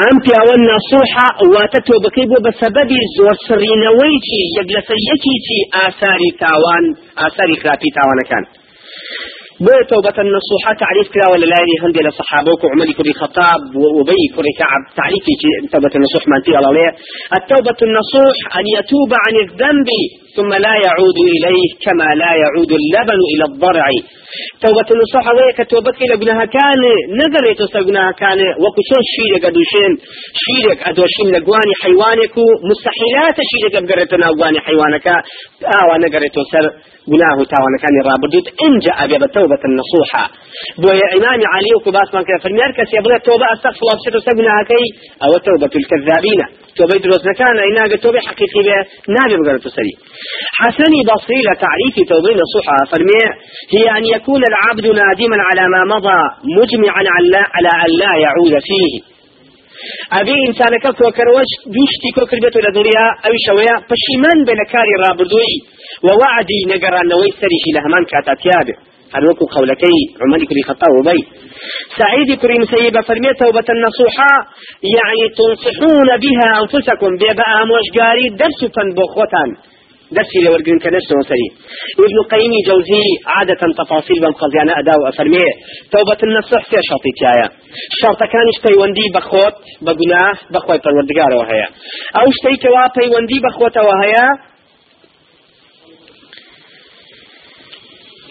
ئەم پیاوە نەسوحە واتە تۆبەکەی بۆ بە سەبەبی زۆر سڕینەوەیکی یەک لەسەر یەکیی ئاساری تاوان ئاساری خراپی تاوانەکان. بو توبة النصوحة تعريف كلا ولا لا هندي لصحابوك وعمر كل خطاب وأبي كل كعب تعريف توبة النصوح ما انتي الله التوبة النصوح أن يتوب عن الذنب ثم لا يعود إليه كما لا يعود اللبن إلى الضرع. توبة النصوح ويك توبتك إلى ابنها كان نظر يتوسى ابنها كان وكشون شيرك أدوشين شيرك أدوشين لقواني حيوانك مستحيلات شيرك أبقرتنا أقواني حيوانك. نقرتو سر گناه تاوان كان رابردوت إن جاء بتوبة النصوحة. بويا إمام علي وكباس من كان فرميار كسي يبغى توبة أستغفر الله سبنها كي. أو توبة الكذابين. توبة دروس كان إنا توبة حقيقي به نابي بقرة سري. حسن بصري لتعريف توبة النصوحة. فرمي هي أن يكون العبد نادما على ما مضى مجمعا على أن لا يعود فيه. ئەبێ ئینسانەکە کۆکەرەوەش دوشتی کۆکرد بێت لە ئەوی شەوەیە پەشیمان بێ لە کاری ڕابردووی ووعدي نقرانەوەی سەریشی لە هەمان کاتاتیا بێ هەروەکو قولەکەی عمەری کوری خەتا سعيد كري مسيبة فرمية توبة النصوحة يعني تنصحون بها أنفسكم بيبقى موشقاري درس بوخوتان لو ورقين كنفس وسري ابن القيم جوزي عادة تفاصيل بمقضيانا أداء وأفرميه توبة النصح في شرطي يا شرط كان اشتي وندي بخوت بقناه بخوت الوردقار وهيا أو اشتي كوا وندي بخوت وهيا عفوا وشتي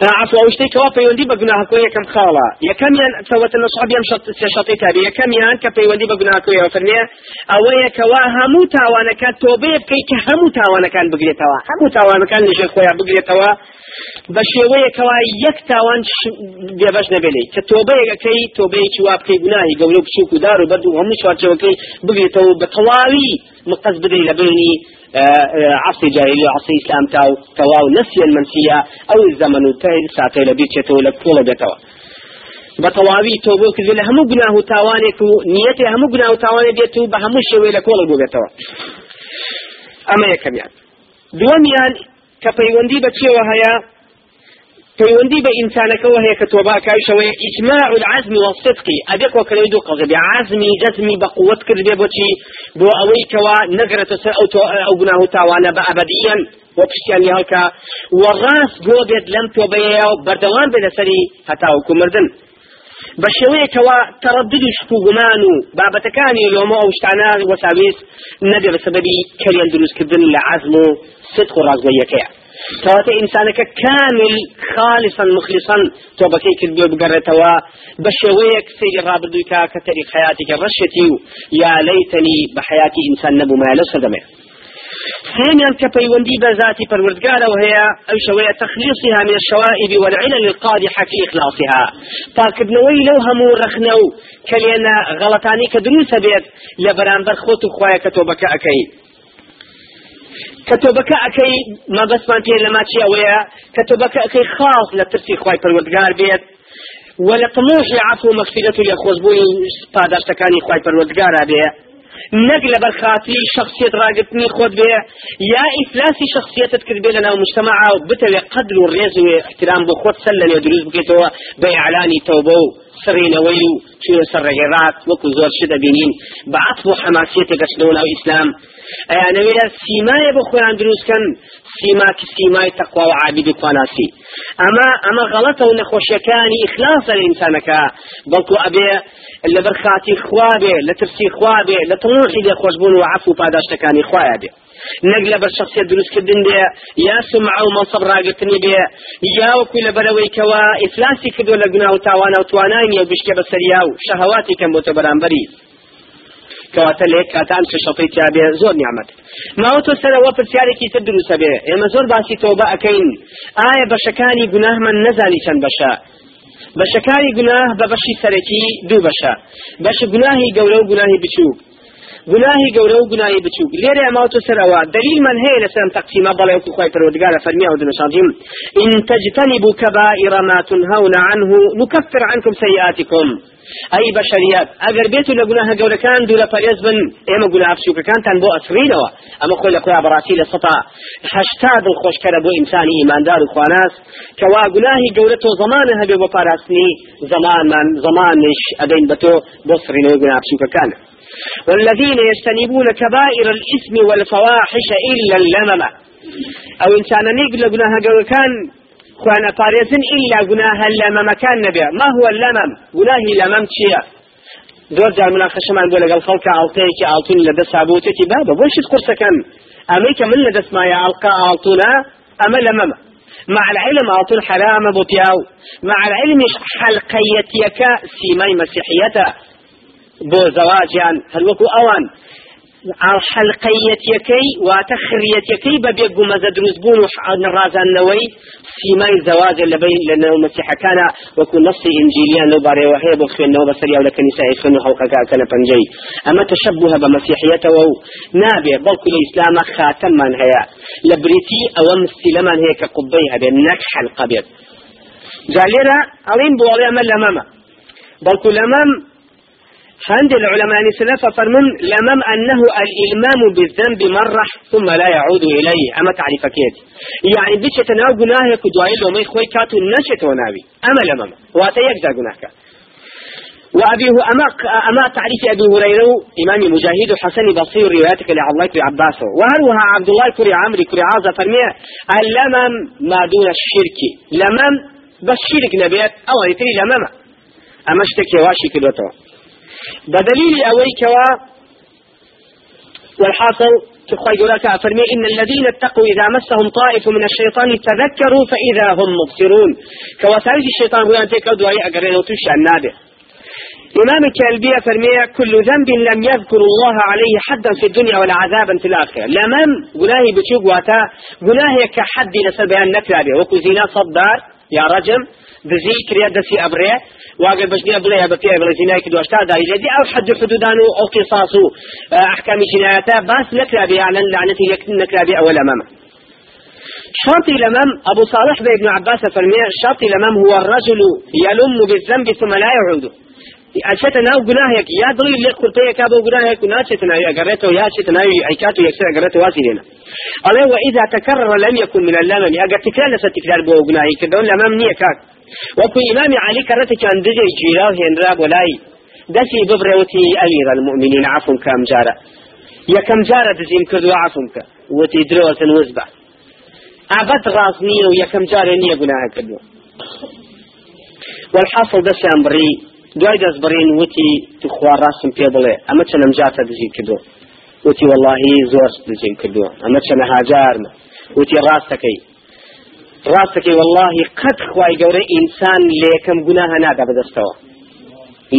ساعت ئەو شتەی کەوا پەیوەندی بە گوناهکۆ یەکەم خاڵە یەکەمیان چەوەتە لە سوحابیان شەتی تابی. یەکەمیان کە پەیوەندی بە گوناکۆیەوە فەرمێ ئەوەیە کەوا هەموو تاوانەکان تۆبێ بکەی کە هەموو تاوانەکان بگرێتەوە هەموو تاوانەکان لەژێر خۆیان بگرێتەوە بە شێوەیەکەوە یەک تاوان بێبش نەبێنی. کە تۆبەیەکەی تۆبەیەکی وا بکەی گوناهی گەورە بچووک و دار و بەرد و هەموو چوارچەوەکەی بگرێتەوە بە تەواوی مقەز بدەی لە بینی عصر جاهلی و عصر ئیسلام تا و تەواو نەسیەن منسیە ئەو زەمن و تەل ساتەی لە بیرچێتەوە لە کۆڵە دێتەوە. بە تەواوی تۆبۆ کرد لە هەموو گوناه و تاوانێک و نیەتی هەموو گوناه و تاوانێک دێت و بە هەموو شێوەیە لە کۆڵە بێتەوە ئەمە یەکەمیان. دووەمیان کە پەیوەندی بە چێوە هەیە ئینسانەکەەوە هەیە کە تۆ ئیجماع العزم والصدق ئەبێ کۆکەی دوو قەزە بێ عزمی جەزمی بە قوت کرد بێ بۆچی بۆ ئەوەی کەوا نەگرێتە سەر ئەو ئەو گوناه و تاوانە بە ئەبدیان وەپشتیانی هەڵکە وەڕاست بۆ بێت لەم تۆبەیە و بەردەوام بێ لەسەری هەتاوکو مردن بە شێوەیەکەوە تەڕدد و شک و گومان و بابەتەکانی لۆمە ئەو شتانە وەساویست نەبێ بە سەبەبی صدق و ڕازگۆیەکەیە كواتا إنسانك كامل خالصا مخلصا توبكي كدو بقرتوا. بشويك سير رابدوكا كتاريخ حياتك رشتي يا ليتني بحياتي إنسان نبو ما لسدمه ثانيا كبيوندي بذاتي پروردگار وهي أو شوية تخليصها من الشوائب والعلل القادحة في إخلاصها. تاكدنوي لو همو رخنو كلينا غلطاني كدروس بيت لبرانبر خوتو خوايا كتوبك کە تۆبەکە ئەەکەی مەبەستمان پێ لە ماچی ئەوەیە کە تۆبەکە ئەەکەی خاڵ لە ترسی خی پەروەگار بێت ولا طموح عفو مغفرة لخوزبوي پاداش تکانی خوای پروردگارا به نەک لە بەرخاتی شخصیت ڕاگرتنی خۆت بێ یا ئیفلاسی شخصیتت کرد بێ لەناو مجتمع و بتەوێ قدر و ڕێز و احترام بۆ خۆت سەر لەنێ دروست بکەیتەوە بە عالانی تەوبە و والريز واحترام بخوت سلن يدروز بكيتوا بإعلاني توبو سرين ويلو شو سر غيرات وكو زور شدة بينين بعطف وحماسية قشلون أو إسلام أنا ولا سيماي بخوران دروس كان سيما كسيماي تقوى وعابد قناسي أما أما غلطة ونخوشيكاني إخلاصا لإنسانك بلكو أبي اللي برخاتي خوابه لترسي خوابه. نەک لە بەر شخصیە دروستکردن بێ یا سمع و منصب ڕاگرتنی بێ یا وەکو لە بەرەوەی کەوا ئیفلاسی کردو لە گونا و تاوانە و توانانی و بشکێ بە سەریا و شەهواتی کەم بۆتە بەرامبەری. کەواتە لە کاتان شەشەڵی تیاابێ زۆر نیامەت. ماوە تۆ سەرەوە پرسیارێکی تر دروستە بێ ئێمە زۆر باسی تۆبە ئەەکەین. ئایا بەشەکانی گوناهمان نەزانی چەند بەشە؟ بەشەکانی گوناه بە بەشی سەرەکی دوو بەشە. بەش گوناهی گەورە و گوناهی بچوو گناهی گەورە و گناهی بچووک. لێرە ئەماوتە سەرەوە دلیل من هەیە لەسەرم تەقسیمە بەڵێ وکو خۆی پەروەردگارە فەرمیە و دنشاجیم إن تجتنبوا كبائر ما تنهون عنه نكفر عنكم سيئاتكم. ئەی بەشریات ئەگەر بێت و لە گوناهە گەورەکان دوو لە پەرێز بن ئێمە گوناه بچووکەکانتان بۆ ئەسرینەوە ئەمە خۆی لە خۆیان بەڕاستی لە سەتا هەشتا دڵخۆشکەرە بۆ ئینسانی ئیماندار و خواناس کەوا گوناهی گەورە تۆ زمانە هەبێ بۆ پاراستنی زمانمان زمانش ئەدەین بە تۆ بۆ سرینەوەی گوناه بچووکەکانە والذين يجتنبون كبائر الإثم والفواحش إلا اللمم أو إنسان نيق لقناها كان خوانا باريزن إلا قناها اللمم كان نبي ما هو اللمم؟ قناهي لمم تشيا زۆر جار مناقەشەمان بۆ لەگەڵ خەڵکە ئاڵتەیەکی ئاڵتون لە دەست سابوتێتی با بە بۆشت قورسەکەم ئەمەی کە من لە دەستمایە ئاڵقا ئاڵتونە ئەمە لە مع العلم ئاڵتون حرامە بۆ پیاو مع العلم حلقەیەتیەکە سیمای مەسیحیەتە بۆ زەواجیان هەروەکو ئەوان. حلقەیەتیەکەی واتە خریەتەکەی بە بێ گومەزە دروستبوون و ڕازانەوەی سیمای زەواجە لەبەی لە نێو مەسیحەکانە وەکو نفسی ئنجیلیان لەو بارەوە هەیە بۆ خوێندنەوە بەسەریا لە کەنیسای خوێن و هەڵقەکە لە پەنجەی. ئەمە تەشەبوهە بە مەسیحیەتەوە و نابێ بەڵکو لە ئیسلامە خاتەممان هەیە. لە بریتی ئەوە مستیلەمان هەیە کە قوبەی هەبێت نەک حلقە بێت. جا لێرە ئەڵین بۆ ئەڵێ ئەمە لەمەمە. بەڵکو لەمەم عند العلماء السلف فرمون لمم أنه الإلمام بالذنب مرة ثم لا يعود إليه. أما تعرف كيد يعني بيش تناو قناه كدوائي لو ما يخوي كاتو نشت وناوي. أما لمم. واتيكزا قناهك. وأبيه أما أما تعريف أبي هريرة إمام مجاهد حسن بصير رواياتك لعبد الله وهروها عبد الله كري عمري كري عازة فرمي اللمم ما دون الشرك. لمم بس شرك نبيت. أو يتري لمم. أما اشتكي واشي كدوتو بدليل أويكوا والحاصل تخوي يقولك أفرمي إن الذين اتقوا إذا مسهم طائف من الشيطان تذكروا فإذا هم مبصرون. كوسائل الشيطان هو أن تكاد وهي أقرين وتشع النابه إمام الكلبية فرمي كل ذنب لم يذكر الله عليه حدا في الدنيا ولا عذابا في الآخرة. لمن قناه بتشوق واتا قناه كحد لسبب أن نكره وكو زنا صدار يا رجم دزي كريا دسي أبري واقع بجنيا بلا بقيا بلا زنا كدو أشتا دا يجدي أو حد حدودان أو قصاص أحكام جناياته بس نكره بها على لعنة نكره بها أول أمامه شرط الأمام أبو صالح بن عباس فرمي شرط الأمام هو الرجل يلم بالذنب ثم لا يعود. أشت ناو جناهك يا ضري اللي قلت يا كابو جناهك وناشت ناو أجرته يا شت ناو عيكاتو يكسر أجرته واسيلنا الله وإذا تكرر لم يكن من اللمم أجر تكرار لست تكرار بو جناهك دون لمم وەکو ئیمامی علی کەڕەتێکیان دژێ گیرا هێنرا بۆ لای دەستی ببڕێوتی ئەمیرە المؤمنین عفوم کام جارە. یەکەم جارە دزیم کردو عفوم کە. وتی درۆتن وزبە ئابەت ڕاست نییە و یەکەم جارێ نییە گوناها کردو والحاصل دەستیان بڕی. دوای دەست بڕین وتی تو خوا ڕاستم پێ بڵێ. ئەمە چەنەم جاتە دزی کردو وتی واللهی زۆر دزیم کردووە. ئەمە چەنەها جارمە وتی ڕاستەکەی. ڕاستەکەی واللهی قەت خوای گەورە ئینسان لە یەکەم گوناهە نادا بەدەستەوە.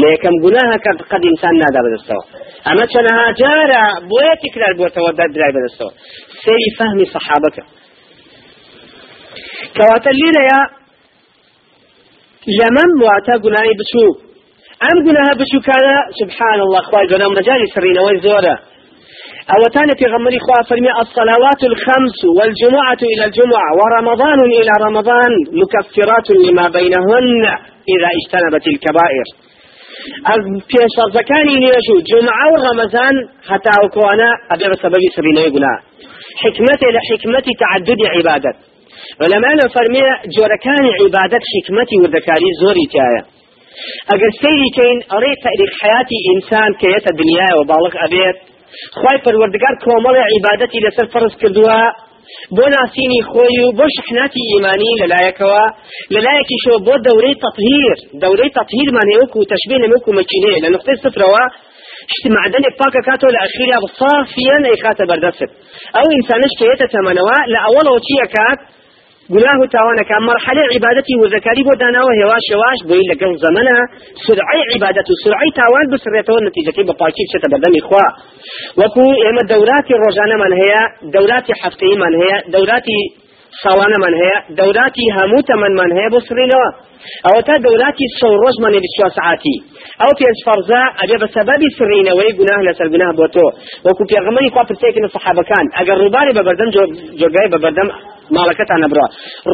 لە یەکەم گوناهە کە قەت ئینسان نادا بەدەستەوە. ئەمە چەنە هاجارە بۆیە تکرار بووەتەوە دەردرای بەدەستەوە. سەیری فەهمی سەحابەکە کەواتە لێرەیە لەمەم واتە گوناهی بچوو. ئەم گوناها بچووکانە سبحان الله خوای گەورە مەجای سڕینەوەی زۆرە. أو تاني في غمري خواه فرمي الصلوات الخمس والجمعة إلى الجمعة ورمضان إلى رمضان مكفرات لما بينهن إذا اجتنبت الكبائر. في شرزكاني نيجو جمعة ورمضان حتى أكوانا أبي بسبب سبينه يقول حكمة لحكمة تعدد عبادة ولما أنا فرمي جوركان عبادة حكمتي وذكاري زوري تايا سەیری کەین ئەڕێ تاریخ حیاتی ئینسان کە یەتە دنیای و باڵق ئەبێت خی پەروەردگار کۆمەڵی عیبادەتی لەسەر فەرز کردووە بۆ ناسینی خۆی و بۆ شحناتی ئیمانی لەلایەکەوە. لەلایەکی شۆ بۆ دەورەی تطهیر دەورەی تطهیرمان هێوەکو و تەشبێ نەمەکو مەچینێ لە نقطەی سفرەوە شتی معدنێک پاکە کاتەوە لە ئەخیریا بصافیان ئەیخاتە بەردەست. ئەو ئینسانش کەیەتە تەمەنەوە لە ئەوەڵەوە چیە گناه تاوانك مرحلة عبادتي وذكاري بودانا وهواش يواش بوين لقل زمنا سرعي عبادته سرعي تاوان بسريته النتيجة كي بطاكي بشتا بدم إخوة وكو إما دوراتي الرجانة من هي دوراتي حفتي من هي دوراتي ساوانە من هەیە دەوراتی هەموو تەمەەن من هەیە بۆ سرینەوە ئەوە تا دەوراتی سە ڕۆژمانێ بچوە سعاتی ئەو پێنج فەرزا ئەبێ بە سەبەبی سرینەوەی گوناه لەسەر گوناه بۆ تۆ وەکو پێغەمەری خوا پرسێکن سەحابەکان ئەگەر ڕووباری بە بەردەم جۆگای بە بەردەم ماڵەکەتان نەبڕە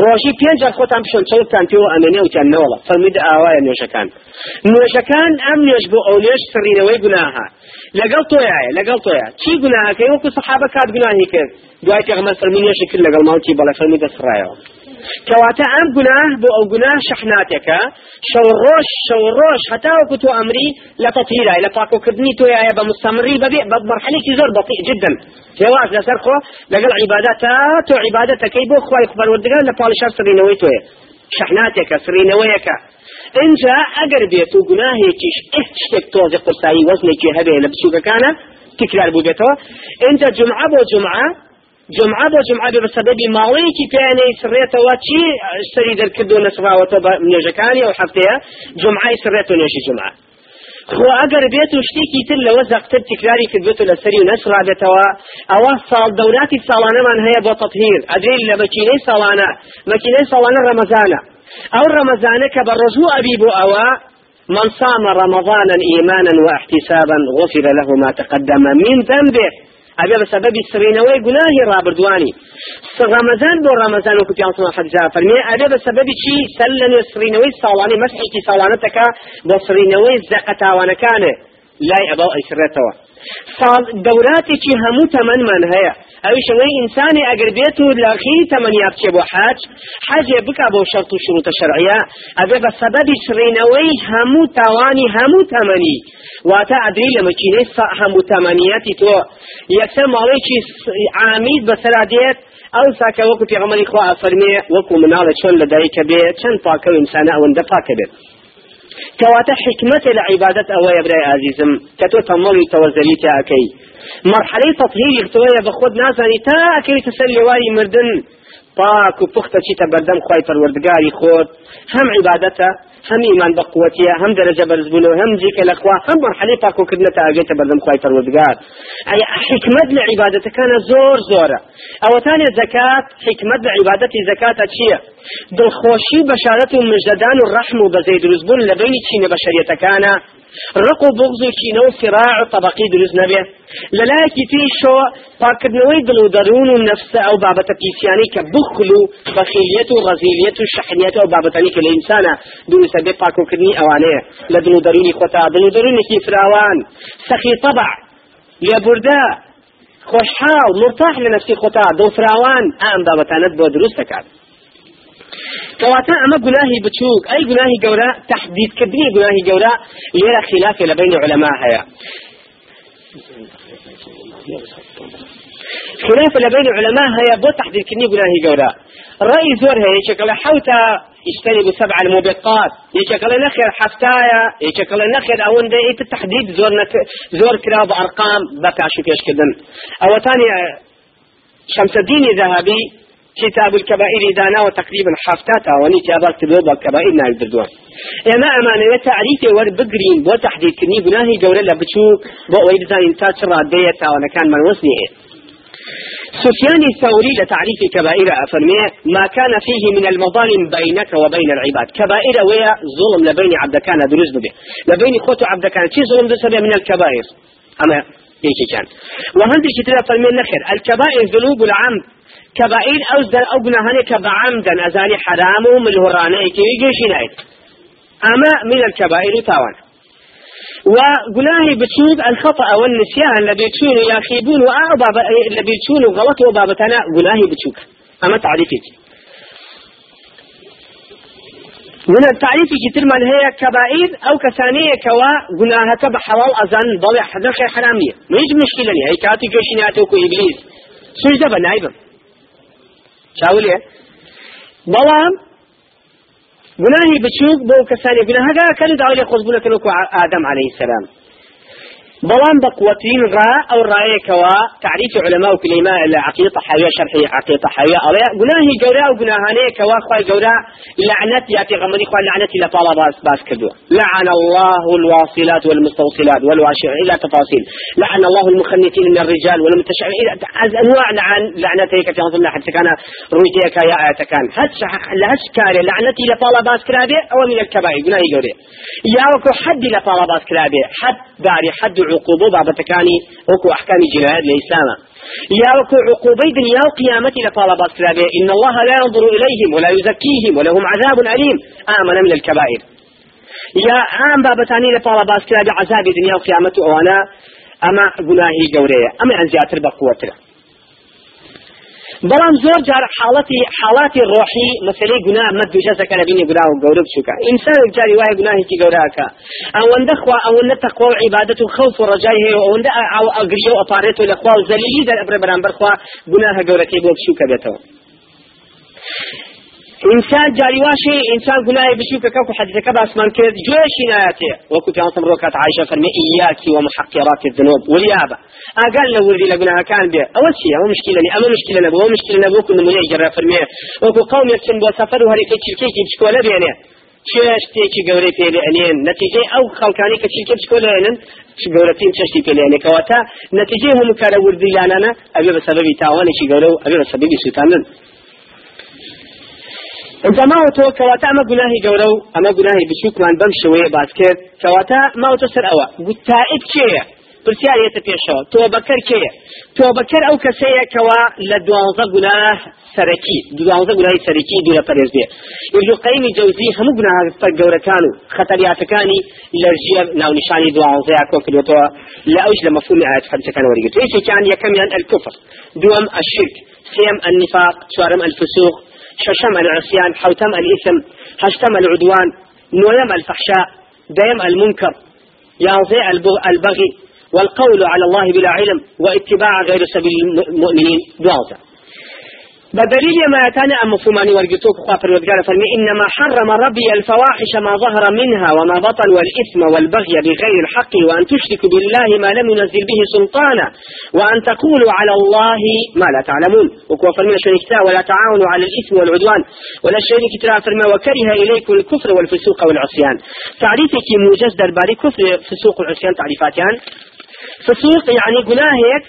ڕۆژی پێنج خۆتان بشۆن چەوتان پێوە ئەمێنێ وتیان نەوەڵە. فەرمید ئاوایە نوێژەکان. نوێژەکان ئەم نوێژ بۆ ئەو نوێژ سڕینەوەی گوناها لەگەڵ تۆیە لەگەڵ تۆیە چی گوناهەکەی؟ وەکو سەحابە کات گوناهی کرد. دوای پێغەمبەر فەرمی نوێژی کرد لەگەڵ ماوەتی بەڵێ فەرمی دەسڕایەوە گوناه بۆ ئەو گوناه شەحناتێکە شەو ڕۆژ شەو ڕۆژ هەتا وەکو تۆ ئەمری لە تەطهیرای لە پاکۆکردنی تۆیە بە مستەمری بەبێ بە مەرحلێکی زۆر بەطیء جدا. جواز لەسەر خۆ لەگەڵ عیبادەتە تۆ عیبادەتەکەی بۆ خوای پەروەردگار لە پاڵشار سڕینەوەی تۆیە شەحناتێکە سڕینەوەیەکە اینجا ئەگەر بێت و گوناهێکیش شتێک تۆزی قورسایی وەزنێکی هەبێ لە بچووکەکانە تکرار بوو بێتەوە اینجا جمعە بۆ جمعە جمعة بۆ جمعة بسبب ماڵەیەکی پێیانەی سڕێتەوە چی سەری دەرکردو نەسراوەتە بە نوێژەکانی و هەفتەیە؟ جمعای سڕێت و نوێژی جمعە. خۆ ئەگەر بێت و شتێکی تر لەوە زەقتر تکراری کردێت و لەسەری و نەسرابێتەوە ئەوە ساڵ دەوراتی ساڵانەمان هەیە بۆ تەطهیر. ئەدرێت لە مەکینەی ساڵانە مەکینەی ساڵانە ڕەمەزانە ئەو ڕەمەزانە کە بە من صام رمضانا إيمانا واحتسابا غفر له ما تقدم من ذنبه. ئەبێ بە سەبەبی سڕینەوەی گوناهی ڕابردوانی. ڕەمەزان بۆ ڕەمەزان وەکو پیانسەوە حەجا فەرمێ ئەبێ بە سەبەبی چی؟ سەر لە نوێ سڕینەوەی ساڵانی مەسحێکی ساڵانەتەکە بۆ سڕینەوەی زەقە تاوانەکانێ لای ئەباو ئەیسرێتەوە. دەوراتێکی هەموو تەمەنمان هەیە. ئەوی شەوەی ئینسانی ئەگەر بێت و لەخی تەمەنیا بچێ بۆ حاج حەجێ بکە بۆ شەرط و شروتە شەرعیە ئەبێ بە سەبەبی سڕینەوەی هەموو تاوانی هەموو تەمەنی واتە ئەدری لە مەکینەی هەموو تەمەنیەتی تۆ. یەکسەر ماڵێکی عامید بەسەرا دێت ئەو ساکە وەکو پێغەمەری خوا ئەفەرمێ وەکو مناڵە چۆن لە دایکە بێ چەند پاکە و ئینسانە ئەوەندە پاکە بێت. كواتا حكمة العبادة أو يبرأ عزيزم كتو تموي توزلي تاكي مرحلة تطهير يغتوية بخود نازاني تاكي تسلي واري مردن. پاک و پختە چیتە بەردەم خی پەروەردگاری خۆت. هەم عیبادەتە هەم ئیمان بە قوتیە هەم دەرەجە بەرزبوون هەم جیکە لەخوا هەم مرحلەی پاکۆکردنەتە ئاگێتە بەردەم خی پەروەردگار. ئەی حکمت لە عیبادەتەکانە زۆر زۆرە؟ ئەوەتانێ زەکات حکمت لە عیبادەتی زەکاتە چییە؟ دڵخۆشی بەشارەت و مژدەدان و ڕەحم و بەزەی دروستبوون لە بینی چینە بەشەریەتەکانە ڕق و بغز و کینە و سراع و طبقی دروست نەبێ لەلایەکی تری شۆ پاکردنەوەی دڵ و دەروون و نەفسە ئەو بابەتە پیسیانی کە بخل و بەخیلیت و ڕەزیلیت و شەحنیت ئەو بابەتانی کە لە ئینسانە دروستە بێ پاکوکردنی ئەوانەیە لە دڵ و دەرونی خۆتا دڵ و دەرونێکی فراوان سەخی طبع لێبوردا خۆشحاڵ مرتاح لە نفسی خۆتا دڵ فراوان ئەم بابەتانت بۆ دروست دەکات كواتا ئەما گوناهی بچوک ئەی گوناهی گەورە تحديد گناهی گەورە لێرە خلافێ لە بین علماء هەیە خلاف لبين علماء هيا. بو تحديد كني گناهی گەورە رأي زور هي يشكل حوتا يجتنب سبع الموبقات. يشكل نخير حفتايا. يشكل نخير أو ده التحديد زور نك زور كراب ارقام بكا شو كيش كدن. أو ثاني شمس الدين الذهبي كتاب الكبائر دانا وتقريبا حفتات وني تابات تبوب الكبائر نايد دردوان إما أمانة تعريف ور بقرين بو تحديد كني بناهي جورة لبچوك بو ويدزان انتاج رادية وأنا كان من وصنيه سفيان الثوري لتعريف كبائر أفرمي ما كان فيه من المظالم بينك وبين العباد. كبائر ويا ظلم لبين عبد كان دروز به لبين خوت عبد كان شي ظلم دسبه من الكبائر؟ أما هيك كان وهندي كتير فرمي نخر الكبائر ذنوب العمد كبائر أو زل أو جناهاني كبعمدا أزاني حرام من الهرانة كي يجيشي نايت. أما من الكبائر تاوان. وقناهي بتشوف الخطأ والنسيان الذي تشون يخيبون وأعباب الذي تشون غلط وبابتنا قناهي بتشوف أما تعريفك من التعريف كتير من هي كبائر أو كثانية كوا قناهك بحلال أزان ضلع خير حرامية. يجي مشكلة هي كاتي جوشيناتك وإبليس سوش دبا نايبا چاولێ بەڵام گوناهی بچووک بۆ کەسانی گوناهەکە کە داوای لێ خۆزبوونەکە ئادەم عليه السلام بلان بقوتين را أو رايكوا تعريف علماء كلمة عقيدة حياة شرح عقيدة حياة. عليها قناهي جورا أو قناهاني كوا خواي جورا لعنت ياتي غمري خواي لعنت إلى باس باس كدو لعن الله الواصلات والمستوصلات والواشع إلى تفاصيل. لعن الله المخنثين من الرجال والمتشعرين انواع لعن لعنتك في الله حتى كان رويتك يا كان. هتش لهش كاري لعنتي إلى باس كلابي أو من الكبائر. قناهي جورا يا وكو حد إلى باس كلابي حد داري حد عقوبة بابتكاني وكو أحكام جهاد لإسلام يا وكو عقوبة دنيا وقيامتي لطالبات كلابه إن الله لا ينظر إليهم ولا يزكيهم ولهم عذاب أليم. آمن من الكبائر. يا عام بابتاني لطالبات كلابه عذاب دنيا وقيامته وأنا أما قناهي قورية أما أن زياتر بقوة بەڵام زۆر جار حاڵەتی حاڵاتی ڕۆحی مەسلەی گونا مەد دوجەزەکە لە بینی گونا و گەورە بچووکە. ئینسان جاری وایە گوناهێکی گەوراکە ئەوەندە خوا ئەوەندە تەقوا و عیبادەت و خەوف و ڕجای هەیە ئەوەندە ئەگریە و ئەپارێت و لەخوا و زەلیلی دەرەبرە بەرامبەر خوا گوناهە گەورەکەی بۆ بچووکە بێتەوە. انسان جاري واشي انسان قناي بشوك كوكو حديثك باسمان كرد جوشي ناياتي وكو في عصم روكات عائشة فرمي إياك ومحقرات الذنوب. واليابة أقال له وردي لقناها كان بيه أول شيء هو مشكلة لي أما مشكلة نبو هو مشكلة نبو كل من يجرى فرمي وكو قوم يكسن بو سفر وهري كي تشركي بشكو لبيني چێش تێکی گەورەی پێلێنێن نەتیجەی ئەو خەڵکانی کە چیکە بچکۆلێنن گەورەترین چشتی پێلێنێکەوە تا نەتیجەی هەموو کارە وردیانانە ئەبێ بە سەبەبی تاوانێکی گەورە و ئەبێ بە سەبەبی سوتاندن إنت ما تو كواتا اما گناهي جورو أما گناهي بشوك من بم شوية بعد كده كواتا ما تو سر أوا. قتائب كيه پرسیار یەتە پێشەوە تۆ بەکەر کێیە تۆ بەکەر ئەو کەسەیە کەوا لە دوانزە گوناه سەرەکی دوانزە گوناهی سەرەکی دوورە پەرێز بێ ابن قەیمی جەوزی هەموو گوناه گەورەکان و خەتەریاتەکانی لە ژێر ناونیشانی کۆ کردوەوە لە ئەوش لە مەفهومی ئاەت حەدیثەکان وەرگرت یەکێکیان یەکەمیان الکفر. دوم الشرك سێم النفاق. چوارم الفسوق. ششم العصيان حوتم الإثم هشتم العدوان نويم الفحشاء ديم المنكر يعطي البغي والقول على الله بلا علم واتباع غير سبيل المؤمنين دوازة بدليل ما يتانى أم مفهوماني ورقتوك خافر وقال فرمي إنما حرم ربي الفواحش ما ظهر منها وما بطن والإثم والبغي بغير الحق وأن تشركوا بالله ما لم ينزل به سلطانا وأن تقولوا على الله ما لا تعلمون. وكوا فرمي شركتا ولا تعاونوا على الإثم والعدوان. ولا شريك ترى فرمي وكره إليكم الكفر والفسوق والعصيان. تعريفك موجز درباري كفر فسوق والعصيان تعريفاتيان. فسوق يعني قناهيك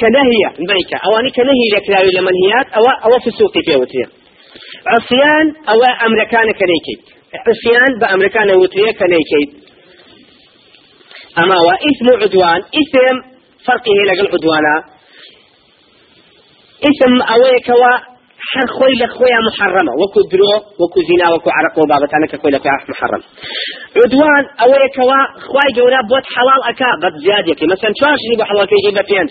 كنهي بيك أواني كنهي لكلاوي لمنهيات أو أو فسوق في وتري عصيان أو أمريكان كنيكي عصيان بأمريكان وتري كنيكي أما وإثم عدوان إثم فرقه لقى العدوانا إثم أويك هر خوي لخويا محرمة وكو درو وكو زنا وكو عرق وبابة أنا كخوي لخويا محرم. عدوان أو يكوا خواي جورا بوت حلال أكا بد زيادة مثلا شواش يجيب حلال كي يجيب بينج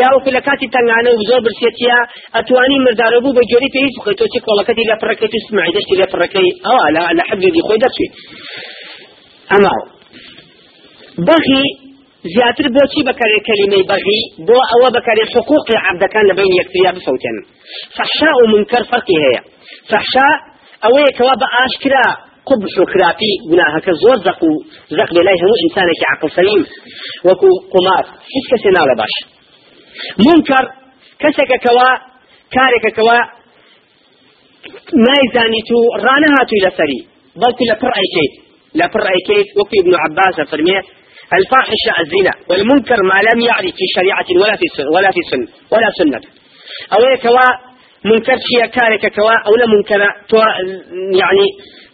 يا وكو لكاتي تنغانا وزور برسيتيا أتواني مرداربو بجوري تيس خوي توشي كولا كتي لا بركي تسمعي دشتي لا بركي أو لا لا حبي دي خوي دشوي أما بغي زیاتر بۆچی بەکارێ کەلیمەی بەغی؟ بۆ ئەوە بەکارێ حقوقی عبدەکان لە بین یەکتریا بفەوتێن فحشا و منکر فەرقی هەیە. فحشا ئەوەیە کەوا بە ئاشکرا قبح و خراپی گوناهەکە زۆر زەق و زەق بێلای هەموو ئینسانێکی عقل سەلیم. وەکو قمار هیچ کەسێ ناڵە باش. منکر کەسێکە کەوا کارێکە کەوا نایزانی تو ڕانەهاتووی لەسەری. بەڵکو لە پڕ ئەیکەیت لە پڕ ئەیکەیت وەکو ابن عباس فەرمێ الفاحشة الزنا والمنكر ما لم يعرف في شريعة ولا في سنة ولا في سنة ولا سنة. أو كوا منكر شيء كارك كوا أو لا منكر يعني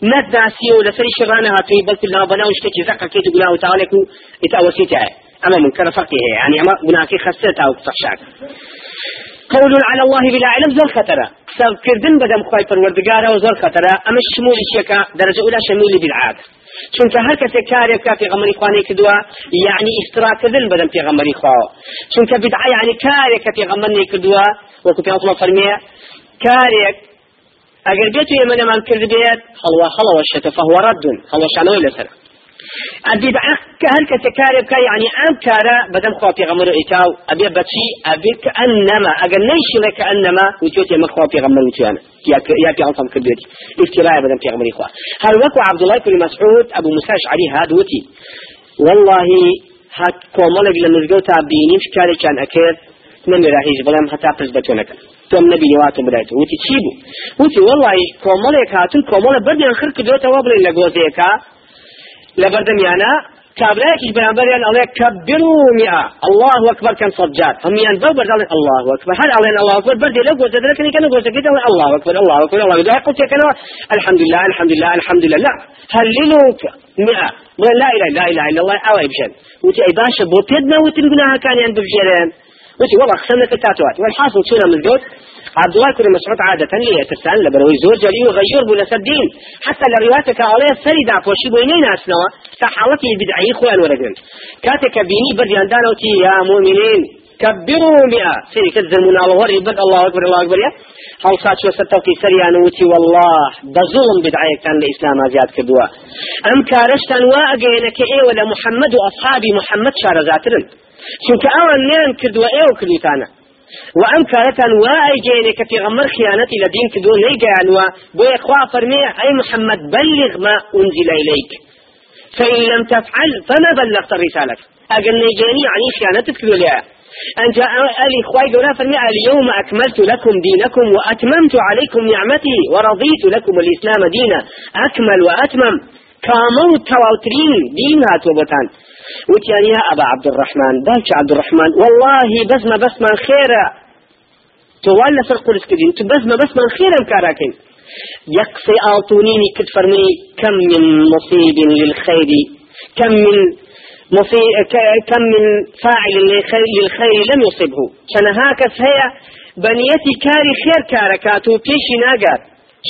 نداسي ولا سري شرانها في بل كلها بناو اشتكي زكا كي تقولها وتعالى يتأوسيتها أما منكر فرقه يعني أما بناكي خسرتها وفحشاك قول على الله بلا علم زور خطرة. سب كردن بدم خواي پروردگارا وزور خطرة. أما الشمول الشيكا درجة أولى شمول بالعادة چونکە هەر کەسێک کارێکا پێغەمەری خوانەی کردووە یعنی ئیفتراکردن بەدەم پێغەمەری خواوە چونکە بدعا یعنی کارێک کە پێغەمەری کردووە وەکو پێغەمبەر فەرمیە کارێک ئەگەر بێت ئێمە لەمان کرد بێت هەڵوا هەڵەوە شێتە فهو رد هەڵەشانەوەی لەسەر. البدعة كهل كسكارب كا يعني أم كارا بدم خوا في غمر إتاو أبي بتشي أبي كأنما. أجل نيش لك كأنما وتوتي مخوا في غمر وتيانا يا يا في أنصم كبيرتي. افتراء بدم في غمر إخوة. هل وقع عبد الله بن مسعود أبو مساش علي هاد وتي؟ والله هات كومالك لمزجوتا بيني في كاري كان أكيد. من راهيج بلام حتى بتونك. تم نبي نواتم بدايته. وتي تشيبو. وتي والله كومالك هاتن كومالك بدي أنخر كدوتا وابلين لجوزيكا لبردميانا كابراكي بنابريان الله كبروا مئة. الله أكبر كان صجات. هم ينبو برد الله أكبر. هل علينا الله أكبر؟ برد لو قلت ذلك كان قلت كده الله أكبر الله أكبر الله أكبر. قلت كده الحمد لله الحمد لله الحمد لله لا هللوك مئة؟ لا إله لا إله إلا الله أو يبشر وتي أي باشا بو بيدنا وتي بقناها كان يعني ببجرين وتي والله خسرنا التاتوات والحاصل شنو مزقوت عبد الله كل مسعود عادة لي يتسأل لبروي زور جلي وغير بولا سدين. حتى لروايتك عليه سريدا فوشي بوينين أسنوا كحالتي بدعي خوان ورقن كاتك بيني برديان دانوتي يا مؤمنين. كبروا مئة. سيري كذا الله يبد الله أكبر الله أكبر يا. هل ساتش وستوكي سريان وتي والله بظلم بدعي كان الإسلام زياد كدوا أم كارشتان واقعينك إيه ولا محمد وأصحابي محمد شار زاترن چونك أول نيان كدوا إيه وكدوتانا وأم كارتان واقعينك في غمر خيانتي لدين كدوا ليقان وبو إخوة فرمي أي محمد بلغ ما أنزل إليك. فإن لم تفعل فما بلغت الرسالة. أقل نيجاني يعني خيانتك كدوا لها أن جاء ألي خواي قولا فرمي اليوم أكملت لكم دينكم وأتممت عليكم نعمتي ورضيت لكم الإسلام دينا. أكمل وأتمم. كامو تواوترين دين هاتو وتياني يا أبا عبد الرحمن. بالك عبد الرحمن والله بس ما بس من خيرا تولى فرق الاسكدين بس ما بس من خيرا كاراكين يقصي آطونيني كد كم من مصيب للخير؟ كم من كم من فاعل للخير لم يصبه. شنهاك هي بنيتي كاري خير كاركاتو بيشي ناقات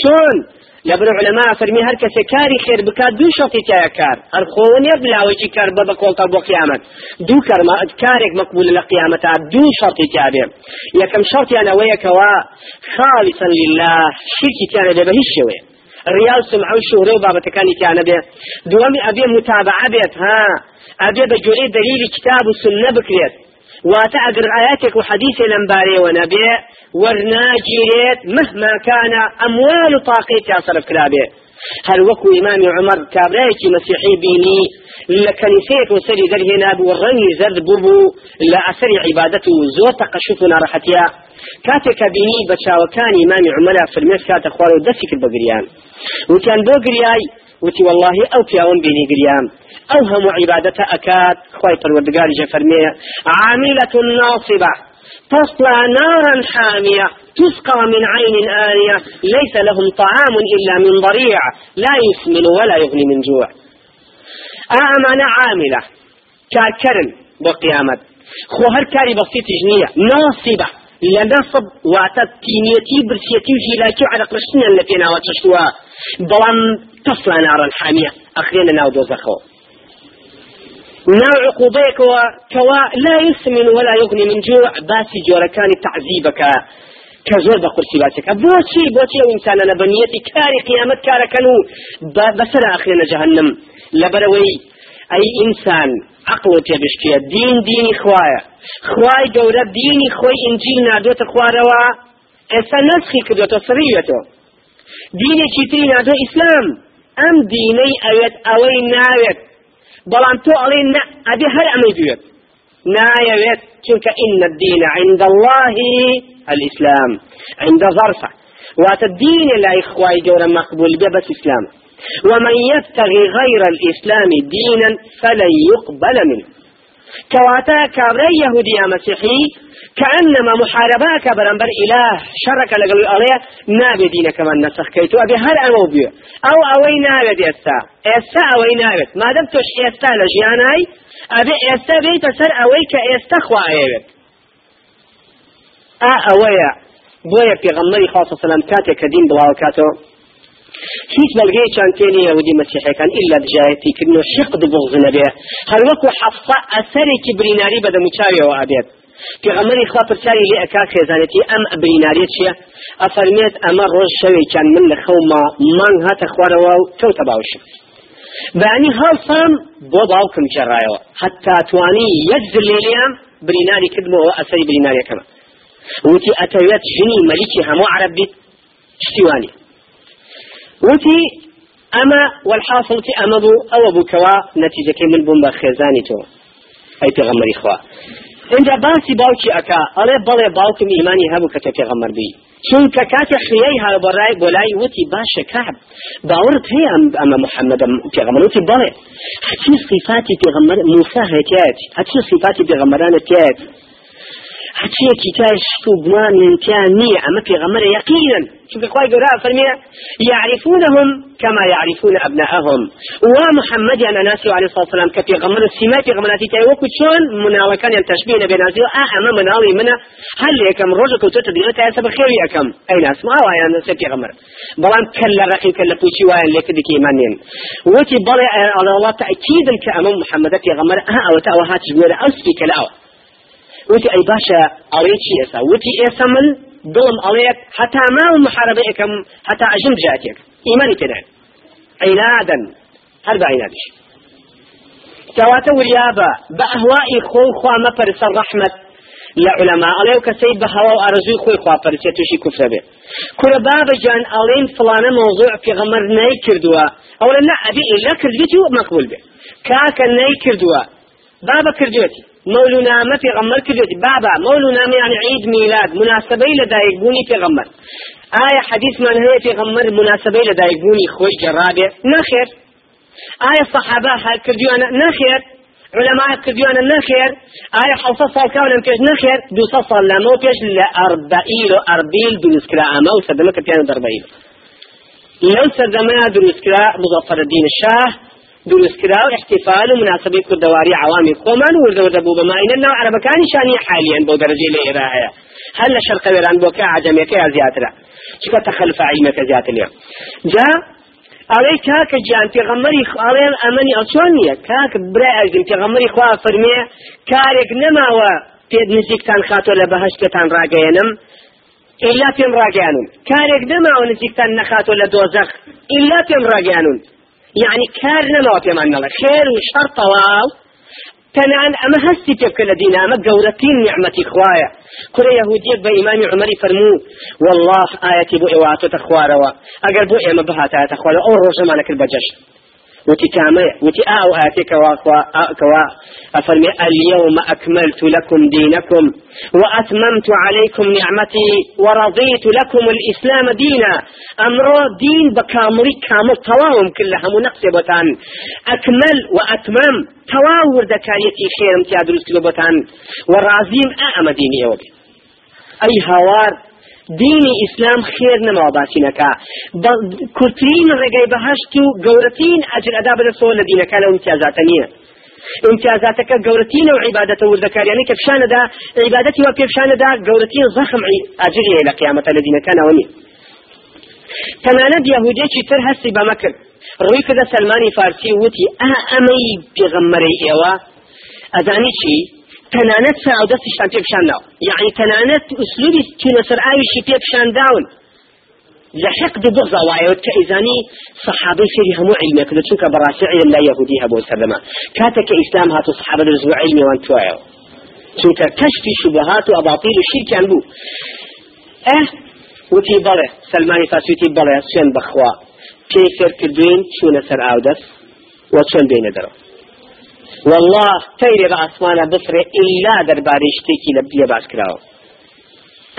شون لەبر علەما فەرمی هەر کەسێک کاری خێر بکات دوو شەڵتی تایە کار. هەر خۆوە نێ بلاوەکی کار بە بە کۆڵتا بۆ قیامەت. دوو کەرما کارێک مەقبول لە قیامەتا دوو شەڵتی تابێ یەکەم شەڵتیان ئەوەیەکەوە خاڵیسەن لله شرکی تیانە دەبە هیچ شێوەیە ریال سمع و شوره و بابەتەکانی تیانە بێ دووەمی ئەبێ متابعە بێت ها. ئەبێ بە جۆرەی دلیلی کتاب و سنە بکرێت. واتا اگر آياتك وحديث لنباري ونبي ورناجيريت مهما كان أموال طاقيت يا صرف كلابي. هل وكو إمام عمر كابرايك مسيحي بيني لكنيسيك وسري ذر هنا والرني زرد لا أسري عبادته زور تقشفنا رحتيا كاتك بيني بچا وكان إمام عمر في المس كات أخوار ودسك البقريان. وكان بقرياي وتي والله أو كياون بيني قريان. أوهم عبادة أكاد. خوي پروردگار جفرمية عاملة ناصبة. تصلى نارا حامية. تسقى من عين آنية. ليس لهم طعام إلا من ضريع. لا يسمن ولا يغني من جوع. أمانة عاملة. كاكرن بقيامة خو هر كاري بسيط جنية. ناصبة. لنصب واتت تينيتي برسيتي وجيلاتي على قرشنا اللي فينا وتشتوا بلان تصلى نارا حامية. أخرين ناو دوزخو. نوع عقوبيك وكوا لا يسمن ولا يغني من جوع. باسي جوركان تعذيبك كزور بقرسي باسك. بوشي بوشي وإنسان أنا بنيتي كاري قيامت كاركنو بسنا أخينا جهنم. لبروي. أي إنسان عقل تبشكي دين ديني خوايا خواي قورة ديني خوي إنجيل نادوت خواروا إسا نسخي كدوتو صريوتو. ديني كيتري نادو إسلام. أم ديني أويت أوي ناويت بلان تو علينا نا أبي هر أمي دويت نايويت چونك إن الدين عند الله الإسلام. عند ظرفة وات الدين لا إخوائي جورا مقبول بس إسلام. ومن يبتغي غير الإسلام دينا فلن يقبل منه. كواتا كابري يهودي مسيحي كأنما محارباك برنبر إله شرك لقل عليه نابي دينك من نسخ كيتو أبي هل أمو بيو أو أوي نابي إستا إستا أوي نابي ما دم توش إستا لجياناي أبي إستا بيت سر أوي كإستا خواهيبت أ أويا بويا في غمري خاصة سلام كاتي كدين بلاوكاتو هیچ بەلگەی چانتێنی یهودی مەسیحەکان ئللا دژایەتی کردنەوە شقد بغض نەبێ هەر وەکو حەفسە ئەسەرێکی بریناری بەدەموچاویەوە ئابێت. پێغەمەری خوا پرسیاری لێ ئەکا خێزانەتی ئەم بریناریت چییە؟ ئەفەرمێت ئەمە ڕۆژ شەوێکیان من لە خەوما مانگ هاتە خوارەوە و کەوتە باوشم بەعنی هەڵسام بۆ باوکم جێڕایەوە. حتا توانی یەک زلێلیان بریناری کردمەوە ئەسەری بریناریەکەمە. وتی ئەتەوێت ژنی مەلیکی هەموو عرب بیت. شتیوانی وتي أما والحاصل تي أما بو أو بو كوا نتيجة من بوم بخزاني تو. أي تغمر إخوة. عند باسي باوكي أكا ألا بلا باوكم إيماني هبو كتا تغمر بي چون كات خييها براي بولاي وتي باشا كعب باورت هي أما محمد تغمر وتي بلا هاتي صفاتي تغمر موسى هكات هاتي صفاتي تغمران تيات هەچێکی تاشک و گومانیان نییە. ئەمە پێغەمەرە یقینا چونکە خوای گەورە فەرمیە يعرفونهم كما يعرفون أبناءهم. ومحمد أنا ناسي عليه كفي غمر السماء في غمراتي تاي وكو شون مناوكان ينتشبه نبي نازي أما مناوي منا هل يكم رجل كنت تدير تاي سبب خير يكم أي ناس ما هو يعني سيبي غمر بلان كلا رقي كلا بوشي وين لك ديكي إيمانين وتي بلي على الله تأكيد كأمام محمد في غمر ها أو بولا أسفي كلا وتي أي باشا أريتشي إسا وتي إسا من دڵم ئەڵەیەک حتا ما و محاربەیەکەم حتا ئەژم جاتێک ئیمانی تێدان عینادن هەر بە عینادش کەواتە وریابە بە ئەهوای خۆی خوا مەپەرسە ڕەحمەت لە علەما ئەڵێ و کەسەی بە هەوا و ئارەزوی خۆی خواپەرسێت تووشی کوفرە بێ کورە بابە جان ئەڵێن فلانە مۆزوع پێغەمەر نەی کردووە ئەوڵە نە ئەبێ ئێلا کردوێتی و مەقبول بێ کاکە نەی کردووە بابا کردوێتی مولونامە پێغەمبەر کردێتی بابا مولونامە يعني عيد ميلاد مناسبەی لە دایکبوونی پێغەمبەر ئایا حەدیثمان هەیە پێغەمبەر مناسبەی لە دایکبوونی خۆی جەڕابێ نەخێر ئایا سەحابە کردوانە نەخێر علماء کردوانە نەخێر ئایا حوسە ساڵ کاونم پێش نەخێر دوسە ساڵ لەمە پێش لە ئەربەئیل و ئەربیل دروستکرا ئەمە و سەدەمە کە پیان دەربەئیل لەو سەردەمەیە دروستکرا مزەفەر الدین شاه. دروستکرا و احتفال و مناسبەی کوردەواری عوامی خۆمان وردەوردە بوو بەماینە ناو عربەکانی شانی حالیان بۆ دەرەجەی لە ئێرا هەیە هەر لە شەرقە وێران بۆکە عجەمەکە یا زیاترە. چکە تەخەلف عیمەکە زیاتر لێ جا ئەڵێ کاکە گیان پێغەمەری ئاڵێن ئەمەنی ئەچۆن نییە؟ کاک برای ئەزم پێغەمەری خوا فەرمێ کارێک نەماوە پێ نزیکتان خاتۆ لە بەهشتتان ڕاگەێنم إلا پێم ڕاگەیانون. کارێک نەماوە نزیکتان نەخاتۆ لە دۆزەخ. إلا پێم ڕاگەیانون. يعني كار نما في من الله خير وشر طواو تنان أما هستي تبكى لدينا أما قورتين نعمتي خوايا كل يهودية بإمام عمري فرمو والله آياتي بو إواتو تخواروا. أقل أو روزمانك البجش وتي كامي وتي آو آتي كوا كوا كوا أفرمي اليوم أكملت لكم دينكم وأتممت عليكم نعمتي ورضيت لكم الإسلام دينا أمر دين بكامري كامل تواهم كلها منقص بتان أكمل وأتمم تواور دكايتي خير امتياد رسل بتان ورازيم أعم ديني أي هوار دینی ئیسلام خێر نەماوە باسی نەکا کورتترین ڕێگەی بەهشت و گەورەترین ئەجر ئەدا بەدەسەوە لە دینەکە لە امتیازاتە نییە. امتیازاتەکە گەورەترینە و عیبادەتە وردەکاریانی کە پیشانەدا عیبادەتی وە پێ پیشانەدا گەورەترین زەخم ئاجریە لە قیامەتە لە دینەکانەوە نیە تەنانەت یەهودێکی تر هەستی بەمە کرد؟ ڕووی کردە سلمانی فارسی وتی ئا ئەمەی پێغەممەرەی ئێوە؟ ئەزانی چی؟ تەنانەت سا پێ پیشانداوە یعنی تەنانەت ئوسلوبی چونە سەر ئاویشی پێ پیشانداون لە حقد بغض وایەوە کە ئیزانی صحابەی فێری هەموو علمێک لە چونکە بەڕاستی علم لا یەهودی هەبوو سەردەما کاتێک ئیسلام هاتو صحابە دەزوو علمی وان توایەوە چونکە کەشفی شبهات و ئەباطیل و شیرکیان بوو ئە وتی بەڵێ سلمانی فاسوتی بەڵێ سوێن بەخوا پێی فێر کردوین چوونە سەر ئاودەست و چۆن والله ئیلا دەربارەی شتێکی لە بێ باش کراوە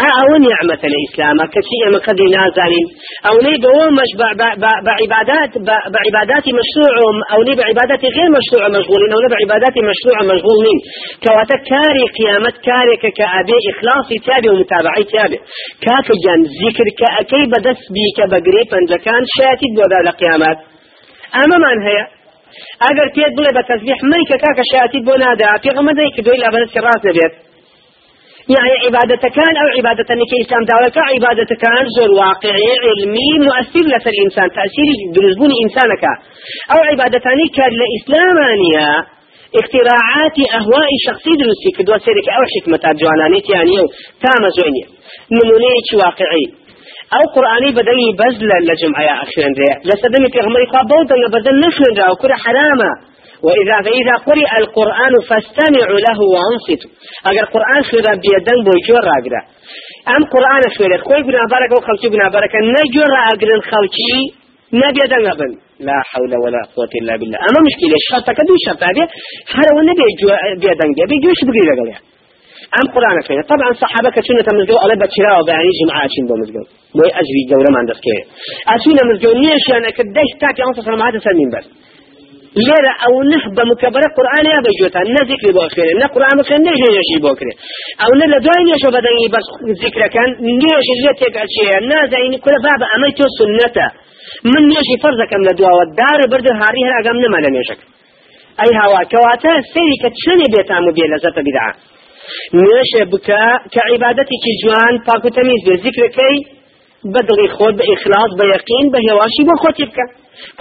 ئەو نعمەتە لە ئیسلامە کەچی ئێمە قەدی نازانین ئەوەی بەوە مش بعبادات بعباداتی مشروع ئەوەی بعباداتی غير مشروع مشغولين أو بعباداتی مشروع مشغول نين كواتا كاري قيامت كاري كأبي إخلاصي تابع ومتابعي تابع. كاك جان ذكر كأكي بدس بيك بقريب فانجكان شاتي بودا لقيامات. أما من هي؟ ئەگەر پێت بڵێ بە تەزبیح مەریکە کاکە شاتی بۆ نادا پێغەمە دەی کە دوی لەبەرسی ڕاست دەبێت يعني عبادة كان أو عبادة نكي إسلام دعوة عبادة كان زور واقعي علمي مؤثر لسر الإنسان تأثير دلزبون إنسانك أو عبادة كان لإسلامانية اختراعات أهواء شخصي دروسي كدوا سيرك أو حكمة جوانانيت يعني تام زوينية نمونية واقعي أو قرآني بدني بزل لجمعة أخيرا ريا لسدمي في غمري خوابودا بدل نخرن ريا وكل حرامة. وإذا فإذا قرئ القرآن فاستمعوا له وانصتوا. أجر القرآن خيرا بيدن بوجور راقرا أم قرآن خيرا خوي بنا بارك وخلتي بنا بارك نجور راقرا خلتي نبي دنبن لا حول ولا قوة إلا بالله. أما مشكلة الشرط كدو شرط هذه هذا والنبي بيدن بيجوش بقري لقلها أم قرآن كينا. طبعا صحابة كتشونة مزجو على بتشرا وبعني جمعة شين بو مزجو بو أجري جولة ما عندك كيه أشونا مزجو نيش أنا كديش تاكي أنصر هذا سلمين بس. لێرە ئەو نه بە مکەبرە قورآن یا بەجوێتان نە ذکری بۆ خوێنێ نە قورآن بخێن نە ژێژی بۆ کرێ ئەو نە لە دوای نێژە بەدەنگی بەس ذکرەکان نێژی لێ تێکەچەیە نازانی کورە بابە ئەمەی تۆ سنەتە من نێژی فەرزەکەم لە دواوە دارە بردە هاری هەر ئەگەم نەما لە نێژەکە ئەی هاوا کەواتە سەیری کە چنێ بێتام و بێ لە زەتە نوێشێ بکە کە عیبادەتێکی جوان پاک و تەمیز بێ. ذکرەکەی بدڵی خۆت بە ئیخلاص بە یەقین بە هێواشی بۆ خۆتی بکە.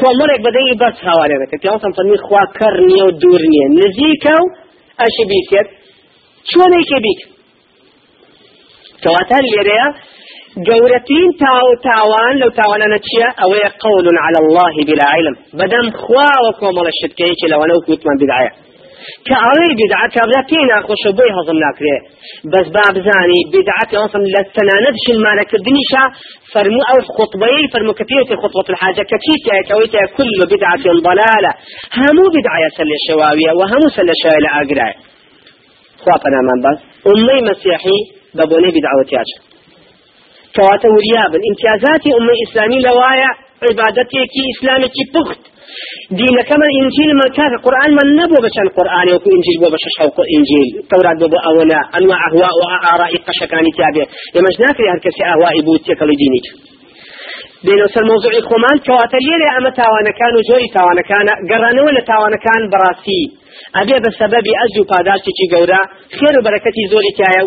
کۆمەڵێک بەدەی بەس هاوارێتە پیاسم فەرمی خوا کەڕ نییە و دوور نییە. نزیکە و ئەشی بیکێت چۆنێکێ بیک؟ کەواتە لێرەیە گەورەترین تاو تاوان لەو تاوانانە چییە؟ ئەوەیە قول على الله بلا علم. بەدەم خوا و کۆمەڵە شتکەیەکی لەوانە وکوتمان بدعایە كأوي بدعة كابلا كينا خوش بوي هضم ناكري بس باب زاني بدعة أصلا لتناند شن ما نكردنيشا فرمو أو خطبي فرمو كثيرة خطبة الحاجة كتيتا كويتا كل بدعة ضلالة همو بدعة سل الشواوية وهمو سل الشواوية لأقرأ خواطنا من بس. أمي مسيحي بابوني بدعة وتياج كواتا وريابا امتيازاتي أمي دینەکەمان ئینجیلمان کاکە قورآنمان نەبوو بە چەند قورآانی وەکو ئینجیل بۆ بە شەش خەڵکو ئینجیل. تەورات بۆ بە ئەوەنا ئەنواع ئەهوا و ئاڕائی قەشەکانی تیابێ ئێمەش ناکری هەر کەسی ئاوایی بوو تێکەڵی دینیت. دێنەوە سەر مۆزوعی خۆمان کەواتە لێرە ئەمە تاوانەکان و جۆری تاوانەکانە گەڕانەوە لە تاوانەکان بەڕاستی. ئەبێ بە سەبەبی ئەرج و پاداشتێکی گەورە خێر و بەرەکەتی زۆری تایە